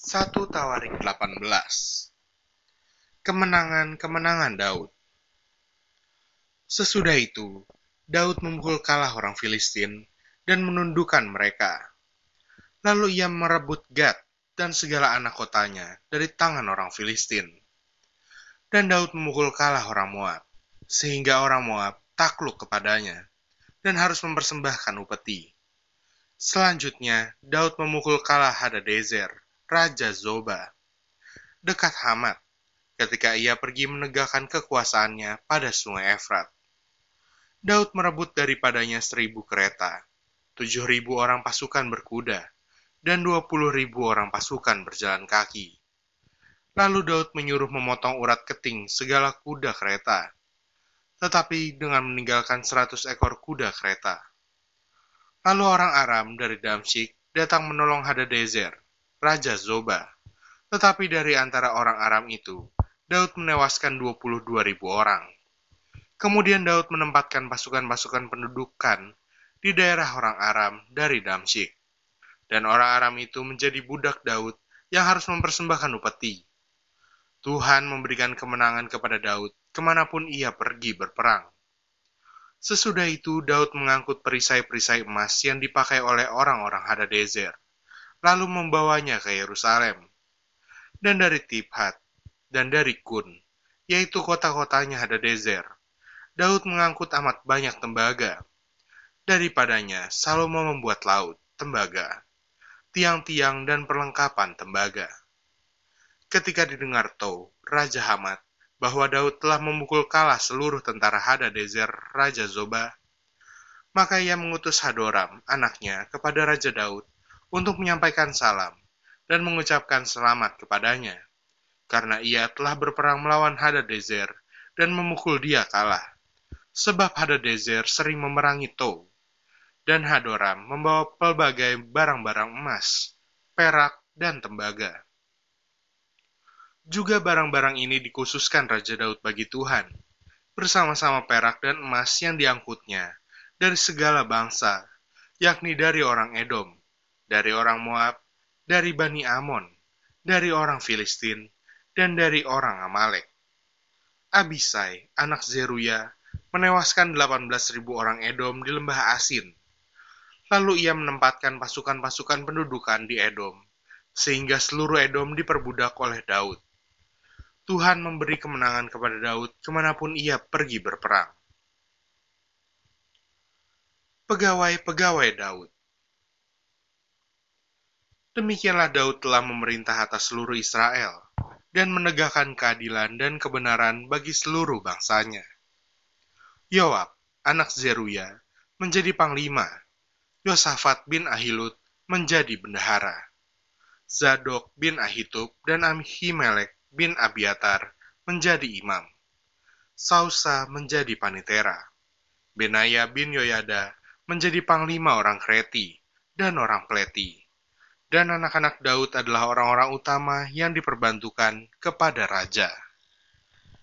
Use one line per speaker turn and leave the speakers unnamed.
1 Tawarik 18 Kemenangan-kemenangan Daud Sesudah itu, Daud memukul kalah orang Filistin dan menundukkan mereka. Lalu ia merebut Gad dan segala anak kotanya dari tangan orang Filistin. Dan Daud memukul kalah orang Moab, sehingga orang Moab takluk kepadanya dan harus mempersembahkan upeti. Selanjutnya, Daud memukul kalah Hadadezer Raja Zoba, dekat Hamat, ketika ia pergi menegakkan kekuasaannya pada sungai Efrat. Daud merebut daripadanya seribu kereta, tujuh ribu orang pasukan berkuda, dan dua puluh ribu orang pasukan berjalan kaki. Lalu Daud menyuruh memotong urat keting segala kuda kereta, tetapi dengan meninggalkan seratus ekor kuda kereta. Lalu orang Aram dari Damsyik datang menolong Hadadezer, Raja Zoba. Tetapi dari antara orang Aram itu, Daud menewaskan 22 ribu orang. Kemudian Daud menempatkan pasukan-pasukan pendudukan di daerah orang Aram dari Damsyik. Dan orang Aram itu menjadi budak Daud yang harus mempersembahkan upeti. Tuhan memberikan kemenangan kepada Daud ke mana pun ia pergi berperang. Sesudah itu Daud mengangkut perisai-perisai emas yang dipakai oleh orang-orang Hadadezer lalu membawanya ke Yerusalem. Dan dari Tibhat dan dari Kun, yaitu kota-kotanya Hadadezer, Daud mengangkut amat banyak tembaga. Daripadanya, Salomo membuat laut, tembaga, tiang-tiang dan perlengkapan tembaga. Ketika didengar Tou, Raja Hamat, bahwa Daud telah memukul kalah seluruh tentara Hadadezer, Raja Zoba, maka ia mengutus Hadoram, anaknya, kepada Raja Daud untuk menyampaikan salam dan mengucapkan selamat kepadanya, karena ia telah berperang melawan Hadadezer dan memukul dia kalah. Sebab Hadadezer sering memerangi Tou, dan Hadoram membawa pelbagai barang-barang emas, perak, dan tembaga. Juga barang-barang ini dikhususkan Raja Daud bagi Tuhan, bersama-sama perak dan emas yang diangkutnya dari segala bangsa, yakni dari orang Edom, dari orang Moab, dari Bani Amon, dari orang Filistin, dan dari orang Amalek. Abisai, anak Zeruya, menewaskan 18.000 orang Edom di lembah Asin. Lalu ia menempatkan pasukan-pasukan pendudukan di Edom, sehingga seluruh Edom diperbudak oleh Daud. Tuhan memberi kemenangan kepada Daud ke mana pun ia pergi berperang. Pegawai-pegawai Daud Demikianlah Daud telah memerintah atas seluruh Israel dan menegakkan keadilan dan kebenaran bagi seluruh bangsanya. Yoab, anak Zeruya, menjadi panglima. Yosafat bin Ahilud menjadi bendahara. Zadok bin Ahitub dan Ahimelek bin Abiatar menjadi imam. Sausa menjadi panitera. Benaya bin Yoyada menjadi panglima orang Kreti dan orang Pleti dan anak-anak Daud adalah orang-orang utama yang diperbantukan kepada raja.